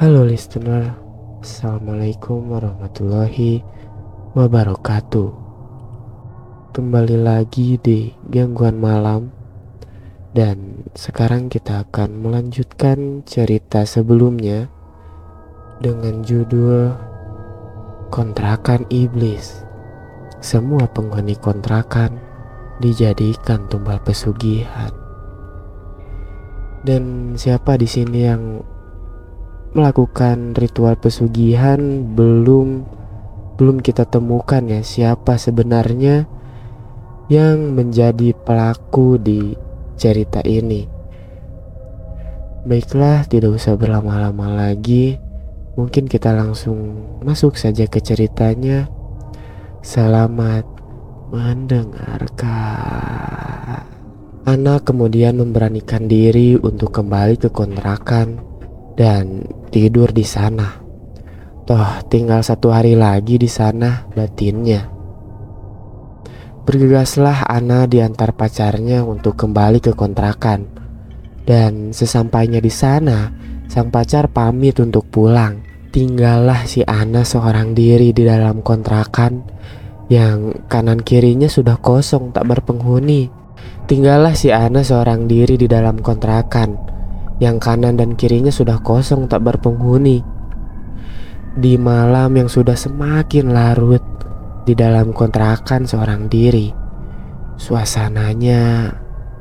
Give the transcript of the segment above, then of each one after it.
Halo listener, Assalamualaikum warahmatullahi wabarakatuh. Kembali lagi di Gangguan Malam. Dan sekarang kita akan melanjutkan cerita sebelumnya Dengan judul Kontrakan Iblis. Semua penghuni kontrakan dijadikan tumbal pesugihan. Dan siapa di sini yang melakukan ritual pesugihan belum belum kita temukan ya siapa sebenarnya yang menjadi pelaku di cerita ini. Baiklah, tidak usah berlama-lama lagi. Mungkin kita langsung masuk saja ke ceritanya. Selamat mendengarkan. Ana kemudian memberanikan diri untuk kembali ke kontrakan dan tidur di sana. Toh tinggal satu hari lagi di sana batinnya. Bergegaslah Ana diantar pacarnya untuk kembali ke kontrakan. Dan sesampainya di sana, sang pacar pamit untuk pulang. Tinggallah si Ana seorang diri di dalam kontrakan yang kanan kirinya sudah kosong tak berpenghuni. Tinggallah si Ana seorang diri di dalam kontrakan yang kanan dan kirinya sudah kosong tak berpenghuni. Di malam yang sudah semakin larut di dalam kontrakan seorang diri, suasananya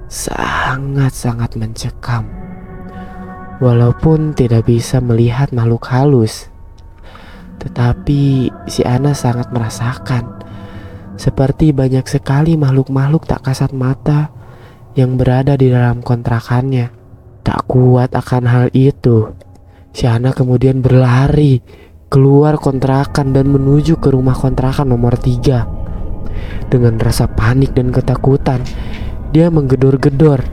sangat-sangat mencekam. Walaupun tidak bisa melihat makhluk halus, tetapi si Ana sangat merasakan seperti banyak sekali makhluk-makhluk tak kasat mata yang berada di dalam kontrakannya. Tak kuat akan hal itu, Shana kemudian berlari keluar kontrakan dan menuju ke rumah kontrakan nomor tiga. Dengan rasa panik dan ketakutan, dia menggedor-gedor.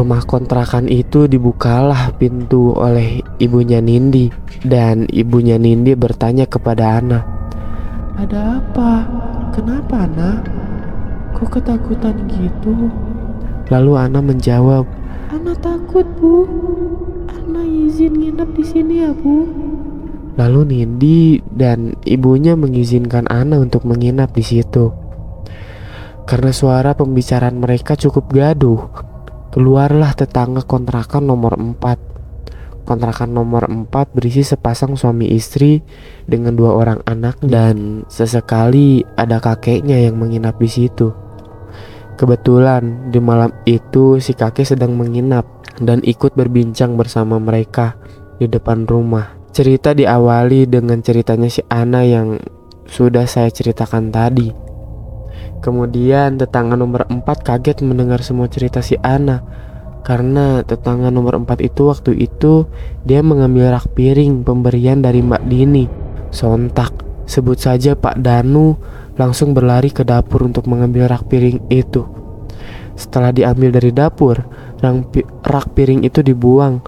Rumah kontrakan itu dibukalah pintu oleh ibunya Nindi dan ibunya Nindi bertanya kepada Ana. Ada apa? Kenapa Ana? Kok ketakutan gitu? Lalu Ana menjawab, Ana takut bu Ana izin nginep di sini ya bu Lalu Nindi dan ibunya mengizinkan Ana untuk menginap di situ. Karena suara pembicaraan mereka cukup gaduh, keluarlah tetangga kontrakan nomor 4. Kontrakan nomor 4 berisi sepasang suami istri dengan dua orang anak dan sesekali ada kakeknya yang menginap di situ. Kebetulan di malam itu si kakek sedang menginap dan ikut berbincang bersama mereka di depan rumah. Cerita diawali dengan ceritanya si Ana yang sudah saya ceritakan tadi. Kemudian tetangga nomor 4 kaget mendengar semua cerita si Ana karena tetangga nomor 4 itu waktu itu dia mengambil rak piring pemberian dari Mbak Dini. Sontak sebut saja Pak Danu langsung berlari ke dapur untuk mengambil rak piring itu. Setelah diambil dari dapur, rak piring itu dibuang,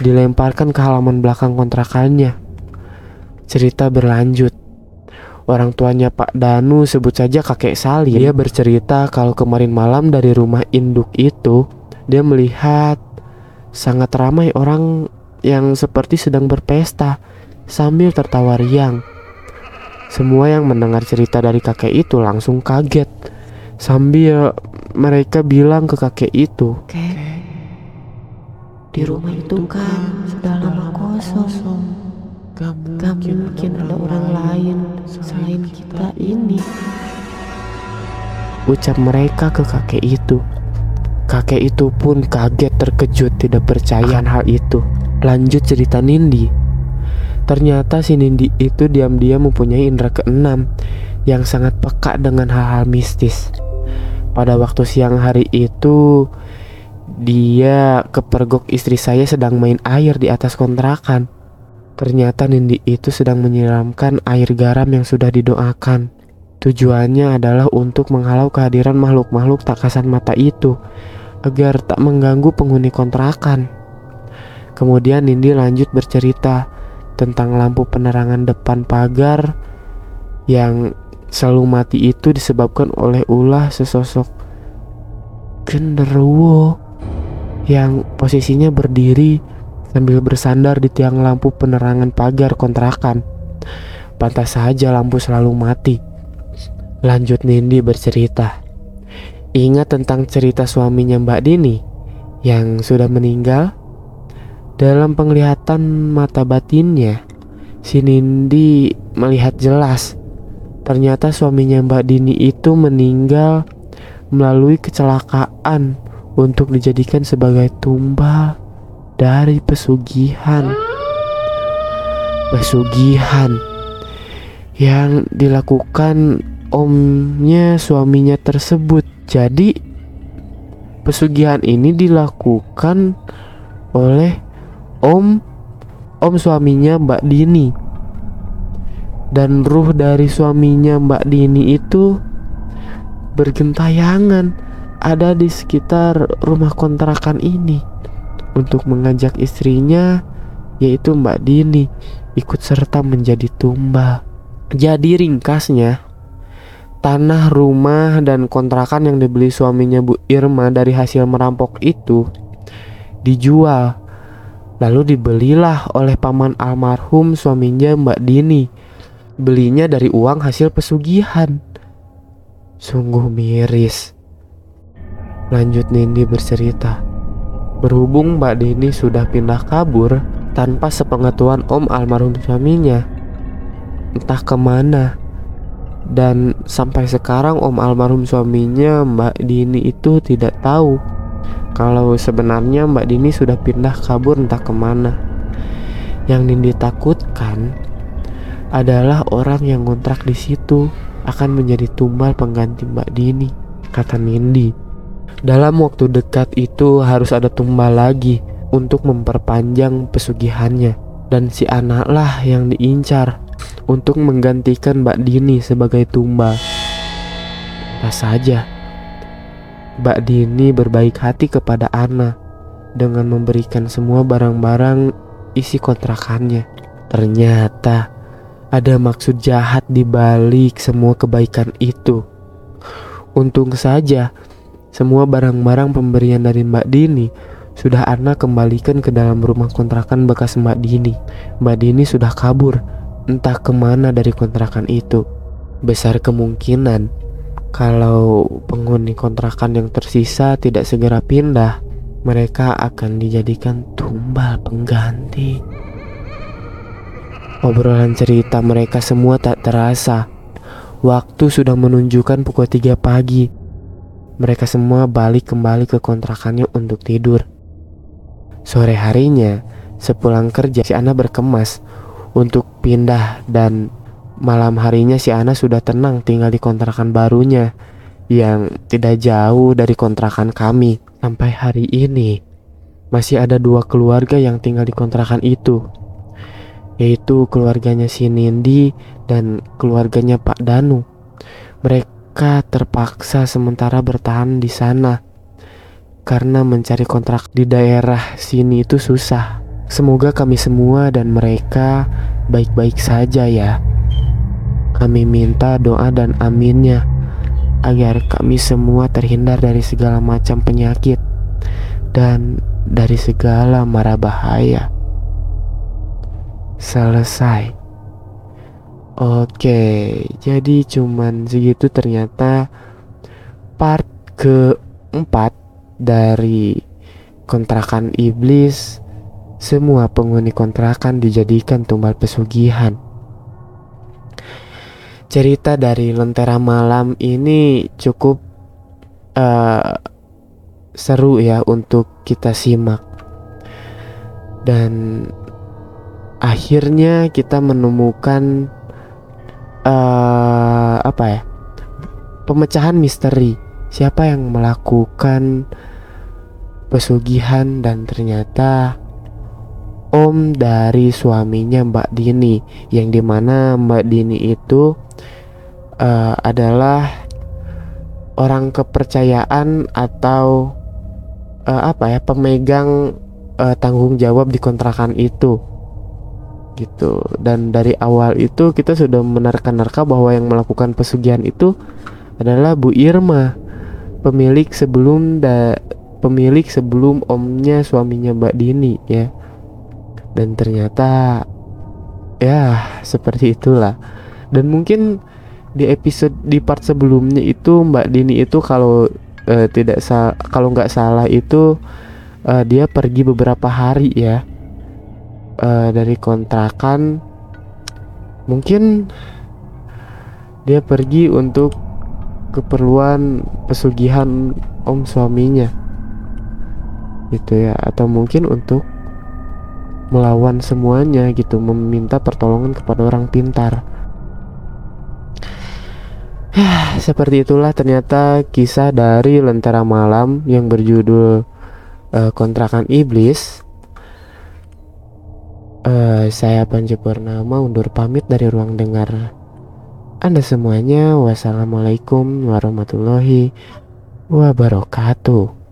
dilemparkan ke halaman belakang kontrakannya. Cerita berlanjut. Orang tuanya Pak Danu sebut saja kakek Salim. Dia bercerita kalau kemarin malam dari rumah induk itu, dia melihat sangat ramai orang yang seperti sedang berpesta sambil tertawa riang. Semua yang mendengar cerita dari kakek itu langsung kaget sambil mereka bilang ke kakek itu, "Kek, di rumah itu kan sudah lama kosong. Gak mungkin ada orang lain selain kita ini." Ucap mereka ke kakek itu. Kakek itu pun kaget terkejut tidak percaya hal itu. Lanjut cerita Nindi. Ternyata si Nindi itu diam-diam mempunyai indera keenam yang sangat peka dengan hal-hal mistis. Pada waktu siang hari itu, dia kepergok istri saya sedang main air di atas kontrakan. Ternyata Nindi itu sedang menyiramkan air garam yang sudah didoakan. Tujuannya adalah untuk menghalau kehadiran makhluk-makhluk tak kasat mata itu agar tak mengganggu penghuni kontrakan. Kemudian Nindi lanjut bercerita tentang lampu penerangan depan pagar yang selalu mati itu disebabkan oleh ulah sesosok genderuwo yang posisinya berdiri sambil bersandar di tiang lampu penerangan pagar kontrakan. Pantas saja lampu selalu mati. Lanjut Nindi bercerita. Ingat tentang cerita suaminya Mbak Dini yang sudah meninggal? Dalam penglihatan mata batinnya, si Nindi melihat jelas ternyata suaminya Mbak Dini itu meninggal melalui kecelakaan untuk dijadikan sebagai tumbal dari pesugihan. Pesugihan yang dilakukan omnya suaminya tersebut. Jadi pesugihan ini dilakukan oleh om om suaminya Mbak Dini. Dan ruh dari suaminya Mbak Dini itu bergentayangan ada di sekitar rumah kontrakan ini untuk mengajak istrinya yaitu Mbak Dini ikut serta menjadi tumbal. Jadi ringkasnya tanah, rumah, dan kontrakan yang dibeli suaminya Bu Irma dari hasil merampok itu dijual. Lalu dibelilah oleh paman almarhum suaminya Mbak Dini. Belinya dari uang hasil pesugihan. Sungguh miris. Lanjut Nindi bercerita. Berhubung Mbak Dini sudah pindah kabur tanpa sepengetahuan om almarhum suaminya. Entah ke mana dan sampai sekarang om almarhum suaminya Mbak Dini itu tidak tahu kalau sebenarnya Mbak Dini sudah pindah kabur entah ke mana. Yang Nindi takutkan adalah orang yang ngontrak di situ akan menjadi tumbal pengganti Mbak Dini, kata Nindi. Dalam waktu dekat itu harus ada tumbal lagi untuk memperpanjang pesugihannya dan si anaklah yang diincar untuk menggantikan Mbak Dini sebagai tumbal. Pas saja, Mbak Dini berbaik hati kepada Ana dengan memberikan semua barang-barang isi kontrakannya. Ternyata ada maksud jahat di balik semua kebaikan itu. Untung saja semua barang-barang pemberian dari Mbak Dini sudah Ana kembalikan ke dalam rumah kontrakan bekas Mbak Dini. Mbak Dini sudah kabur entah ke mana dari kontrakan itu. Besar kemungkinan kalau penghuni kontrakan yang tersisa tidak segera pindah, mereka akan dijadikan tumbal pengganti. Obrolan cerita mereka semua tak terasa. Waktu sudah menunjukkan pukul 3 pagi. Mereka semua balik kembali ke kontrakannya untuk tidur. Sore harinya, sepulang kerja, si Ana berkemas untuk pindah dan malam harinya si Ana sudah tenang tinggal di kontrakan barunya yang tidak jauh dari kontrakan kami. Sampai hari ini masih ada dua keluarga yang tinggal di kontrakan itu yaitu keluarganya si Nindi dan keluarganya Pak Danu. Mereka terpaksa sementara bertahan di sana karena mencari kontrak di daerah sini itu susah. Semoga kami semua dan mereka baik-baik saja ya. Kami minta doa dan aminnya agar kami semua terhindar dari segala macam penyakit dan dari segala mara bahaya. Selesai. Oke, jadi cuman segitu ternyata part keempat dari kontrakan iblis semua penghuni kontrakan dijadikan tumbal pesugihan. Cerita dari Lentera Malam ini cukup uh, seru ya untuk kita simak. Dan akhirnya kita menemukan uh, apa ya? Pemecahan misteri. Siapa yang melakukan pesugihan dan ternyata om dari suaminya Mbak Dini yang di mana Mbak Dini itu uh, adalah orang kepercayaan atau uh, apa ya pemegang uh, tanggung jawab di kontrakan itu. Gitu. Dan dari awal itu kita sudah menerka-nerka bahwa yang melakukan pesugihan itu adalah Bu Irma pemilik sebelum da pemilik sebelum omnya suaminya Mbak Dini ya. Dan ternyata ya seperti itulah. Dan mungkin di episode di part sebelumnya itu Mbak Dini itu kalau uh, tidak sa kalau nggak salah itu uh, dia pergi beberapa hari ya uh, dari kontrakan. Mungkin dia pergi untuk keperluan pesugihan om suaminya gitu ya atau mungkin untuk melawan semuanya gitu meminta pertolongan kepada orang pintar seperti itulah ternyata kisah dari Lentera Malam yang berjudul uh, Kontrakan Iblis uh, saya Panji Purnama undur pamit dari ruang dengar anda semuanya, wassalamualaikum warahmatullahi wabarakatuh.